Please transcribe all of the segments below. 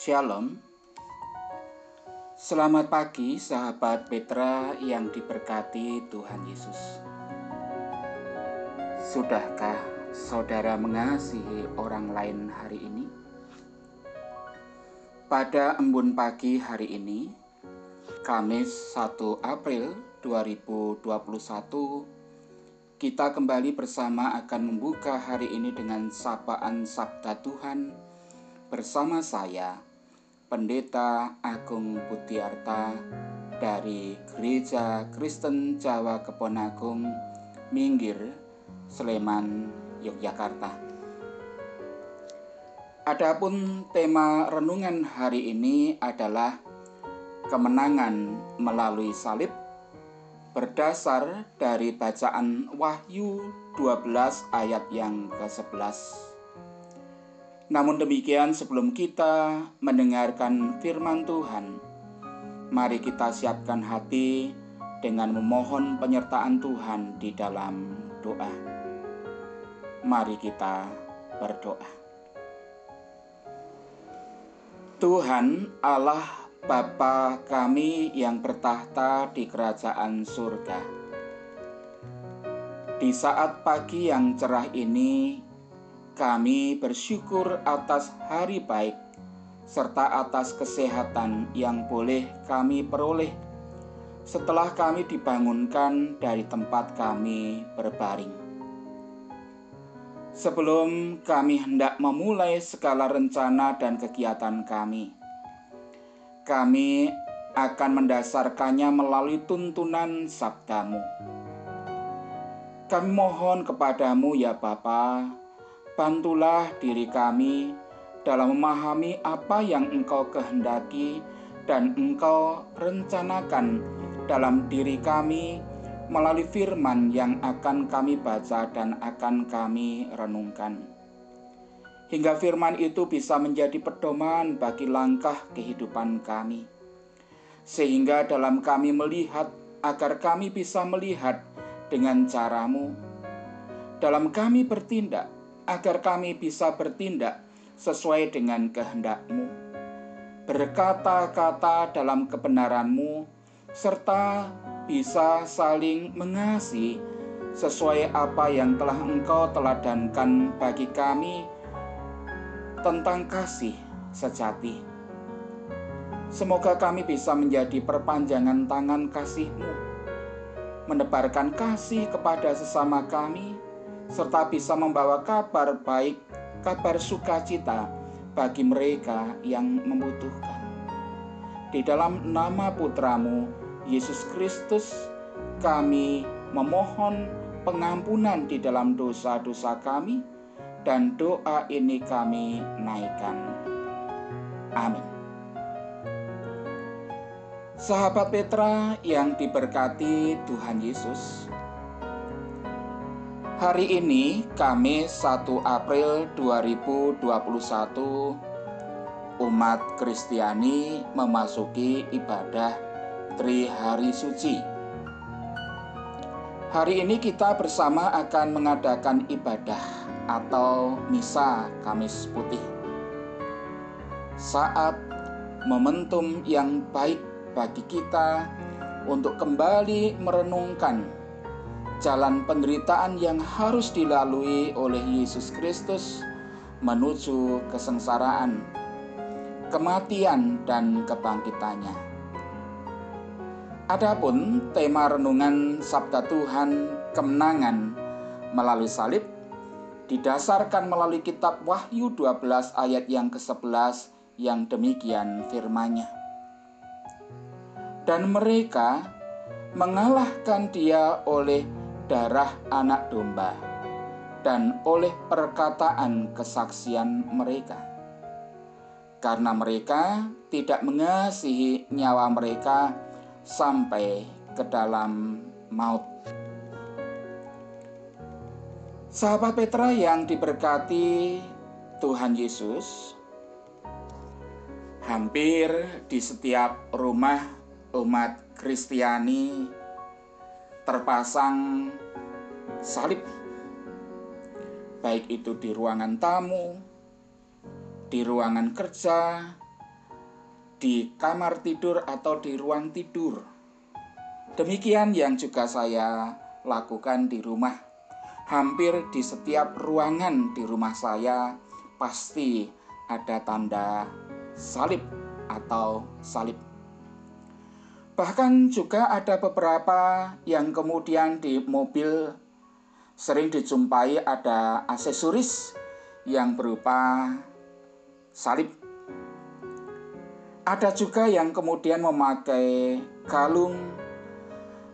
Shalom. Selamat pagi sahabat Petra yang diberkati Tuhan Yesus. Sudahkah saudara mengasihi orang lain hari ini? Pada embun pagi hari ini, Kamis 1 April 2021, kita kembali bersama akan membuka hari ini dengan sapaan Sabda Tuhan bersama saya, Pendeta Agung Putiarta dari Gereja Kristen Jawa Keponagung, Minggir, Sleman, Yogyakarta. Adapun tema renungan hari ini adalah kemenangan melalui salib berdasar dari bacaan Wahyu 12 ayat yang ke-11. Namun demikian, sebelum kita mendengarkan firman Tuhan, mari kita siapkan hati dengan memohon penyertaan Tuhan di dalam doa. Mari kita berdoa. Tuhan Allah Bapa kami yang bertahta di kerajaan surga. Di saat pagi yang cerah ini, kami bersyukur atas hari baik serta atas kesehatan yang boleh kami peroleh setelah kami dibangunkan dari tempat kami berbaring. Sebelum kami hendak memulai segala rencana dan kegiatan kami, kami akan mendasarkannya melalui tuntunan sabdamu. Kami mohon kepadamu ya Bapa, Bantulah diri kami dalam memahami apa yang Engkau kehendaki dan Engkau rencanakan dalam diri kami melalui firman yang akan kami baca dan akan kami renungkan. Hingga firman itu bisa menjadi pedoman bagi langkah kehidupan kami. Sehingga dalam kami melihat agar kami bisa melihat dengan caramu. Dalam kami bertindak agar kami bisa bertindak sesuai dengan kehendakmu, berkata-kata dalam kebenaranmu, serta bisa saling mengasihi sesuai apa yang telah engkau teladankan bagi kami tentang kasih sejati. Semoga kami bisa menjadi perpanjangan tangan kasih-Mu, menebarkan kasih kepada sesama kami, serta bisa membawa kabar baik, kabar sukacita bagi mereka yang membutuhkan. Di dalam nama putramu, Yesus Kristus, kami memohon pengampunan di dalam dosa-dosa kami, dan doa ini kami naikkan. Amin. Sahabat Petra yang diberkati Tuhan Yesus, Hari ini Kamis 1 April 2021 umat Kristiani memasuki ibadah Tri Hari Suci. Hari ini kita bersama akan mengadakan ibadah atau misa Kamis Putih. Saat momentum yang baik bagi kita untuk kembali merenungkan jalan penderitaan yang harus dilalui oleh Yesus Kristus menuju kesengsaraan, kematian, dan kebangkitannya. Adapun tema renungan Sabda Tuhan kemenangan melalui salib didasarkan melalui kitab Wahyu 12 ayat yang ke-11 yang demikian firmanya. Dan mereka mengalahkan dia oleh darah anak domba dan oleh perkataan kesaksian mereka. Karena mereka tidak mengasihi nyawa mereka sampai ke dalam maut. Sahabat Petra yang diberkati Tuhan Yesus, hampir di setiap rumah umat Kristiani terpasang salib, baik itu di ruangan tamu, di ruangan kerja, di kamar tidur atau di ruang tidur. Demikian yang juga saya lakukan di rumah. Hampir di setiap ruangan di rumah saya pasti ada tanda salib atau salib. Bahkan juga ada beberapa yang kemudian di mobil sering dijumpai ada aksesoris yang berupa salib. Ada juga yang kemudian memakai kalung,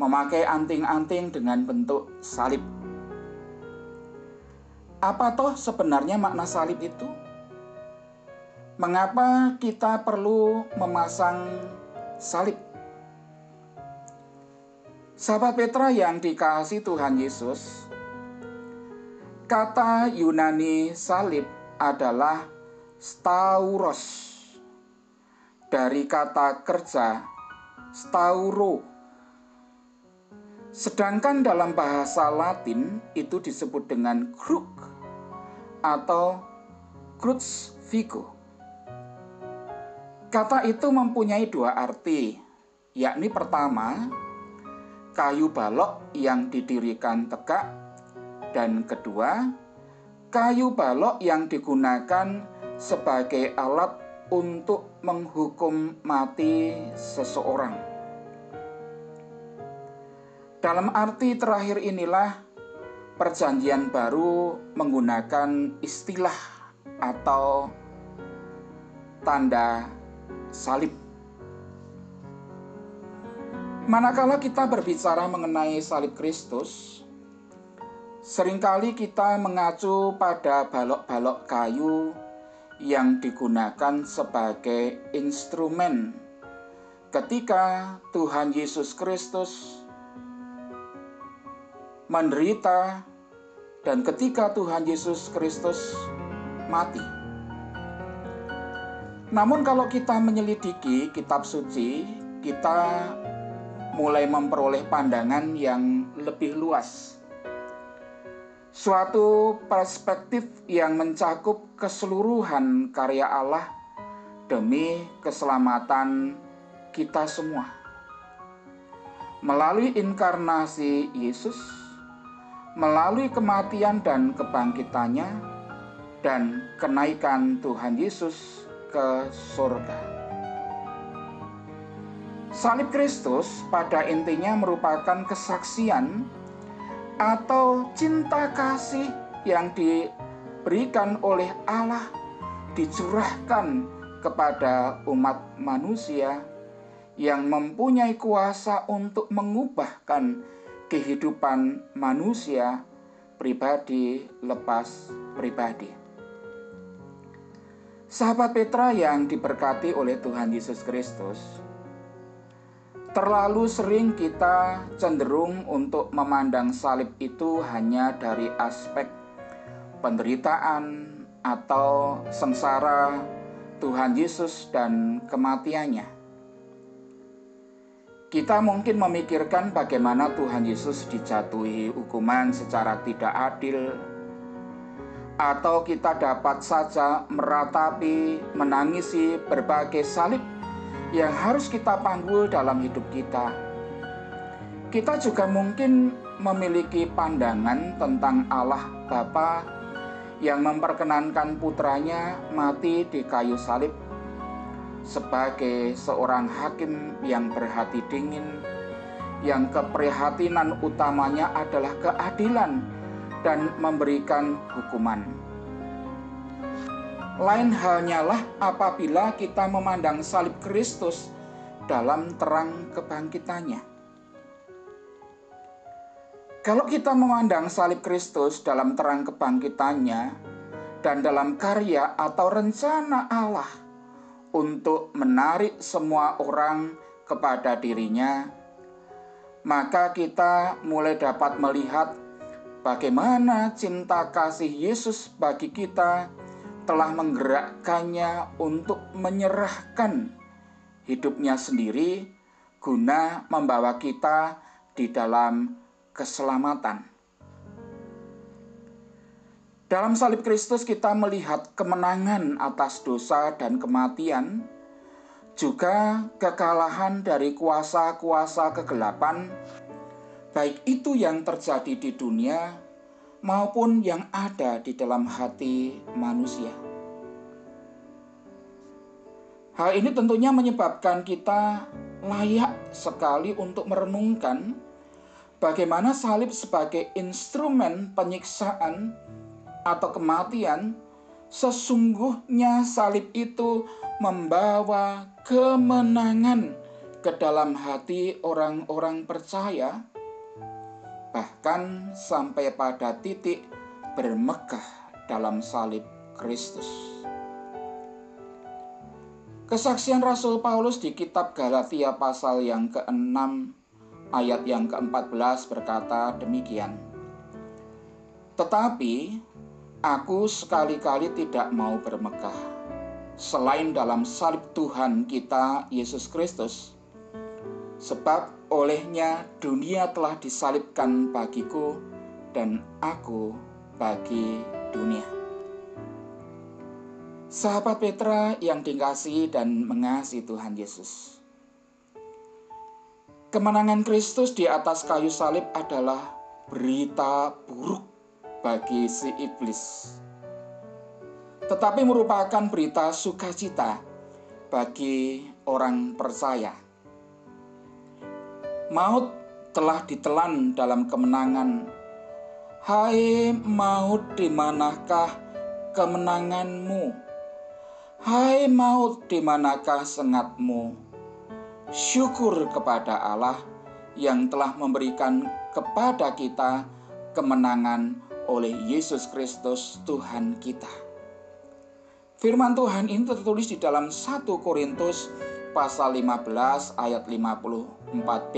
memakai anting-anting dengan bentuk salib. Apa toh sebenarnya makna salib itu? Mengapa kita perlu memasang salib? Sahabat Petra yang dikasih Tuhan Yesus, kata Yunani salib adalah stauros dari kata kerja stauro. Sedangkan dalam bahasa Latin itu disebut dengan kruk atau crucifigo. Kata itu mempunyai dua arti, yakni pertama, kayu balok yang didirikan tegak, dan kedua, kayu balok yang digunakan sebagai alat untuk menghukum mati seseorang. Dalam arti terakhir inilah Perjanjian Baru menggunakan istilah atau tanda salib. Manakala kita berbicara mengenai salib Kristus, sering kali kita mengacu pada balok-balok kayu yang digunakan sebagai instrumen ketika Tuhan Yesus Kristus menderita dan ketika Tuhan Yesus Kristus mati. Namun kalau kita menyelidiki kitab suci, kita mulai memperoleh pandangan yang lebih luas suatu perspektif yang mencakup keseluruhan karya Allah demi keselamatan kita semua. Melalui inkarnasi Yesus, melalui kematian dan kebangkitannya, dan kenaikan Tuhan Yesus ke surga. Salib Kristus pada intinya merupakan kesaksian atau cinta kasih yang diberikan oleh Allah dicurahkan kepada umat manusia yang mempunyai kuasa untuk mengubahkan kehidupan manusia pribadi lepas pribadi. Sahabat Petra yang diberkati oleh Tuhan Yesus Kristus, Terlalu sering kita cenderung untuk memandang salib itu hanya dari aspek penderitaan atau sengsara Tuhan Yesus dan kematiannya. Kita mungkin memikirkan bagaimana Tuhan Yesus dijatuhi hukuman secara tidak adil, atau kita dapat saja meratapi, menangisi berbagai salib yang harus kita panggul dalam hidup kita. Kita juga mungkin memiliki pandangan tentang Allah Bapa yang memperkenankan putranya mati di kayu salib sebagai seorang hakim yang berhati dingin, yang keprihatinan utamanya adalah keadilan dan memberikan hukuman. Lain halnya lah apabila kita memandang salib Kristus dalam terang kebangkitannya. Kalau kita memandang salib Kristus dalam terang kebangkitannya dan dalam karya atau rencana Allah untuk menarik semua orang kepada dirinya, maka kita mulai dapat melihat bagaimana cinta kasih Yesus bagi kita telah menggerakkannya untuk menyerahkan hidupnya sendiri guna membawa kita di dalam keselamatan. Dalam salib Kristus kita melihat kemenangan atas dosa dan kematian, juga kekalahan dari kuasa-kuasa kegelapan, baik itu yang terjadi di dunia maupun yang ada di dalam hati manusia. Hal ini tentunya menyebabkan kita layak sekali untuk merenungkan bagaimana salib sebagai instrumen penyiksaan atau kematian, sesungguhnya salib itu membawa kemenangan ke dalam hati orang-orang percaya, bahkan sampai pada titik bermegah dalam salib Kristus. Kesaksian Rasul Paulus di kitab Galatia pasal yang ke-6 ayat yang ke-14 berkata demikian. Tetapi aku sekali-kali tidak mau bermegah selain dalam salib Tuhan kita Yesus Kristus. Sebab olehnya dunia telah disalibkan bagiku dan aku bagi dunia. Sahabat Petra yang dikasih dan mengasihi Tuhan Yesus. Kemenangan Kristus di atas kayu salib adalah berita buruk bagi si iblis. Tetapi merupakan berita sukacita bagi orang percaya. Maut telah ditelan dalam kemenangan. Hai maut, di manakah kemenanganmu? Hai maut, di manakah sengatmu? Syukur kepada Allah yang telah memberikan kepada kita kemenangan oleh Yesus Kristus Tuhan kita. Firman Tuhan ini tertulis di dalam 1 Korintus pasal 15 ayat 54b,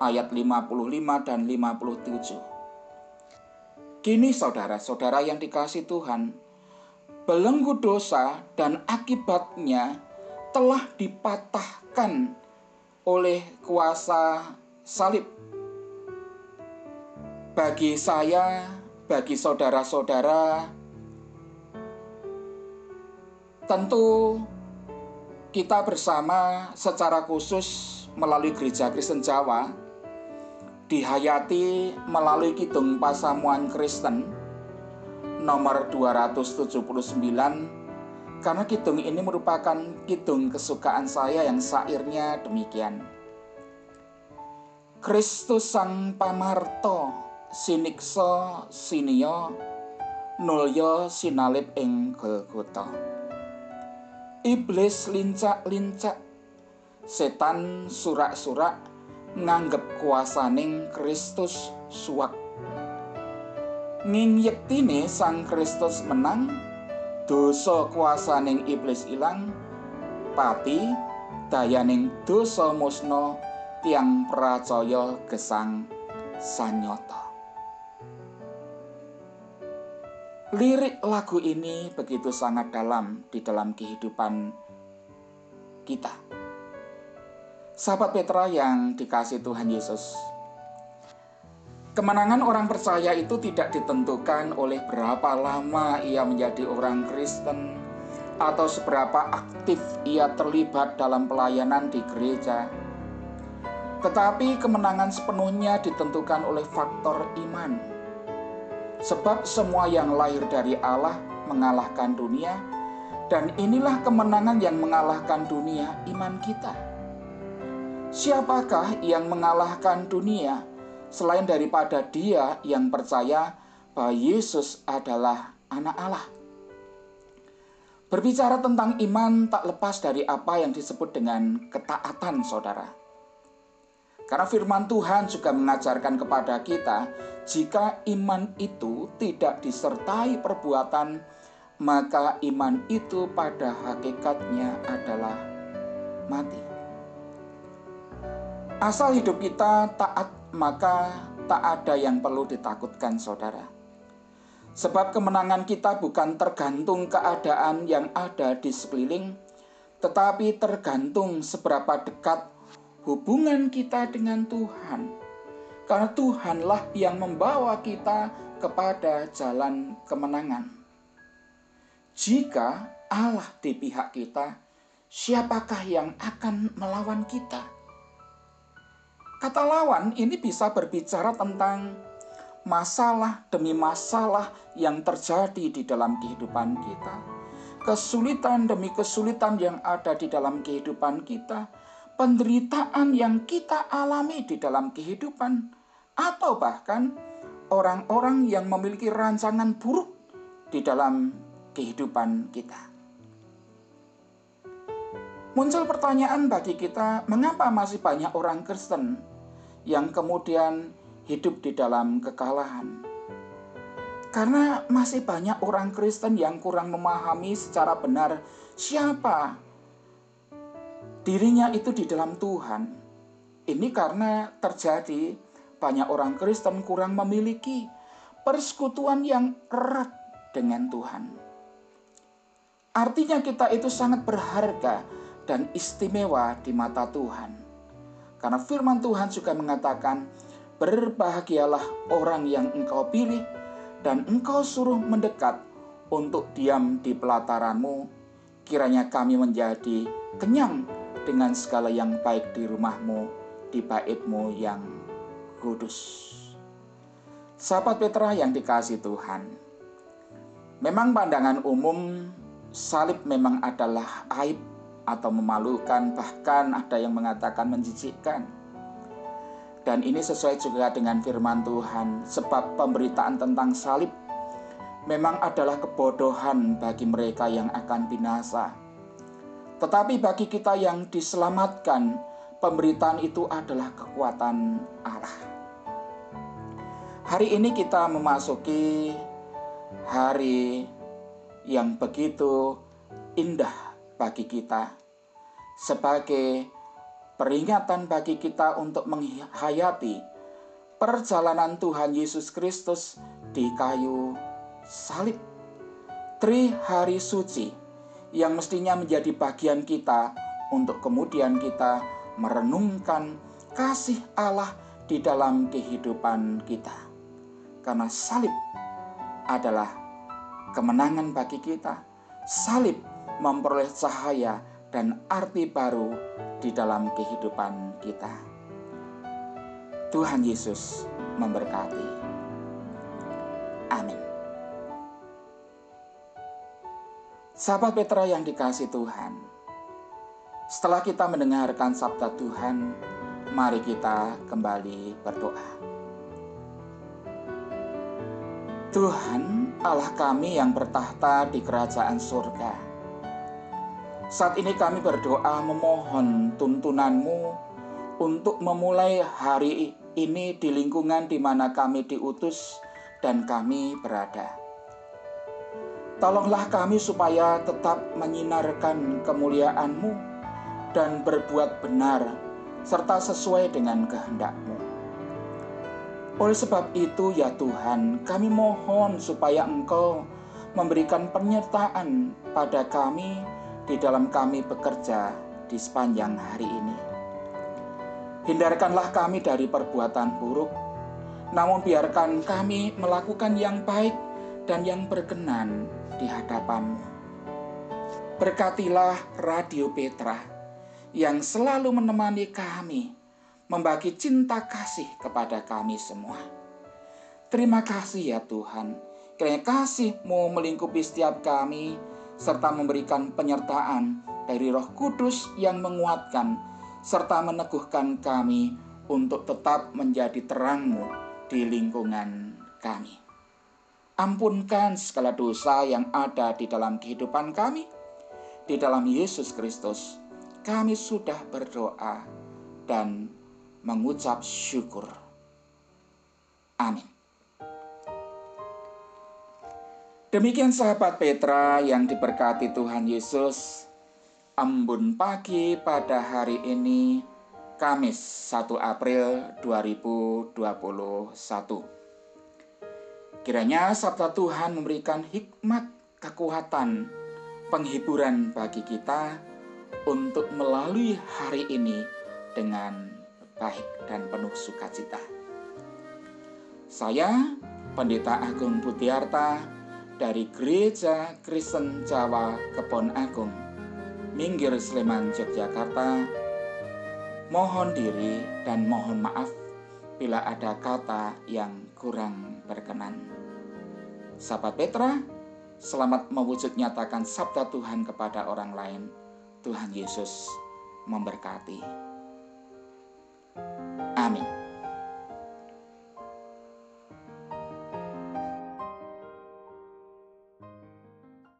ayat 55 dan 57. Kini saudara-saudara yang dikasih Tuhan, belenggu dosa dan akibatnya telah dipatahkan oleh kuasa salib. Bagi saya, bagi saudara-saudara, tentu kita bersama secara khusus melalui Gereja Kristen Jawa dihayati melalui Kidung Pasamuan Kristen nomor 279 karena kidung ini merupakan kidung kesukaan saya yang sairnya demikian. Kristus Sang Pamarto sinikso sinio nulyo sinalip ing Golgota. Iblis lincak-lincak setan surak-surak nganggep kuasaning Kristus suwak yektine Sang Kristus menang, dosa kuasaning iblis ilang, pati dayaning dosa musno tiang percaya gesang sanyata. Lirik lagu ini begitu sangat dalam di dalam kehidupan kita. Sahabat Petra yang dikasih Tuhan Yesus, Kemenangan orang percaya itu tidak ditentukan oleh berapa lama ia menjadi orang Kristen atau seberapa aktif ia terlibat dalam pelayanan di gereja. Tetapi kemenangan sepenuhnya ditentukan oleh faktor iman. Sebab semua yang lahir dari Allah mengalahkan dunia dan inilah kemenangan yang mengalahkan dunia iman kita. Siapakah yang mengalahkan dunia? selain daripada dia yang percaya bahwa Yesus adalah anak Allah. Berbicara tentang iman tak lepas dari apa yang disebut dengan ketaatan saudara. Karena firman Tuhan juga mengajarkan kepada kita, jika iman itu tidak disertai perbuatan, maka iman itu pada hakikatnya adalah mati. Asal hidup kita taat maka tak ada yang perlu ditakutkan, saudara. Sebab kemenangan kita bukan tergantung keadaan yang ada di sekeliling, tetapi tergantung seberapa dekat hubungan kita dengan Tuhan. Karena Tuhanlah yang membawa kita kepada jalan kemenangan. Jika Allah di pihak kita, siapakah yang akan melawan kita? Kata lawan ini bisa berbicara tentang masalah demi masalah yang terjadi di dalam kehidupan kita. Kesulitan demi kesulitan yang ada di dalam kehidupan kita, penderitaan yang kita alami di dalam kehidupan, atau bahkan orang-orang yang memiliki rancangan buruk di dalam kehidupan kita. Muncul pertanyaan bagi kita, mengapa masih banyak orang Kristen yang kemudian hidup di dalam kekalahan? Karena masih banyak orang Kristen yang kurang memahami secara benar siapa dirinya itu di dalam Tuhan. Ini karena terjadi banyak orang Kristen kurang memiliki persekutuan yang erat dengan Tuhan. Artinya kita itu sangat berharga dan istimewa di mata Tuhan. Karena firman Tuhan juga mengatakan, "Berbahagialah orang yang engkau pilih dan engkau suruh mendekat untuk diam di pelataranmu. Kiranya kami menjadi kenyang dengan segala yang baik di rumahmu, di baitmu yang kudus." Sahabat Petra yang dikasih Tuhan, memang pandangan umum salib memang adalah aib atau memalukan, bahkan ada yang mengatakan menjijikkan. Dan ini sesuai juga dengan firman Tuhan, sebab pemberitaan tentang salib memang adalah kebodohan bagi mereka yang akan binasa. Tetapi bagi kita yang diselamatkan, pemberitaan itu adalah kekuatan Allah. Hari ini kita memasuki hari yang begitu indah bagi kita, sebagai peringatan bagi kita untuk menghayati perjalanan Tuhan Yesus Kristus di kayu salib. Tri hari suci yang mestinya menjadi bagian kita untuk kemudian kita merenungkan kasih Allah di dalam kehidupan kita. Karena salib adalah kemenangan bagi kita. Salib memperoleh cahaya dan arti baru di dalam kehidupan kita. Tuhan Yesus memberkati. Amin. Sahabat Petra yang dikasih Tuhan, setelah kita mendengarkan sabda Tuhan, mari kita kembali berdoa. Tuhan, Allah kami yang bertahta di kerajaan surga, saat ini kami berdoa memohon tuntunanmu untuk memulai hari ini di lingkungan di mana kami diutus dan kami berada. Tolonglah kami supaya tetap menyinarkan kemuliaan-Mu dan berbuat benar serta sesuai dengan kehendak-Mu. Oleh sebab itu ya Tuhan, kami mohon supaya Engkau memberikan penyertaan pada kami di dalam kami bekerja di sepanjang hari ini. Hindarkanlah kami dari perbuatan buruk, namun biarkan kami melakukan yang baik dan yang berkenan di hadapanmu. Berkatilah Radio Petra yang selalu menemani kami, membagi cinta kasih kepada kami semua. Terima kasih ya Tuhan, kiranya kasih-Mu melingkupi setiap kami, serta memberikan penyertaan dari Roh Kudus yang menguatkan serta meneguhkan kami untuk tetap menjadi terangmu di lingkungan kami. Ampunkan segala dosa yang ada di dalam kehidupan kami. Di dalam Yesus Kristus, kami sudah berdoa dan mengucap syukur. Amin. Demikian sahabat Petra yang diberkati Tuhan Yesus. Embun pagi pada hari ini Kamis 1 April 2021. Kiranya sabda Tuhan memberikan hikmat, kekuatan, penghiburan bagi kita untuk melalui hari ini dengan baik dan penuh sukacita. Saya, Pendeta Agung Butiarta, dari Gereja Kristen Jawa Kebon Agung Minggir Sleman Yogyakarta. Mohon diri dan mohon maaf bila ada kata yang kurang berkenan. Sahabat Petra, selamat mewujud nyatakan sabda Tuhan kepada orang lain. Tuhan Yesus memberkati. Amin.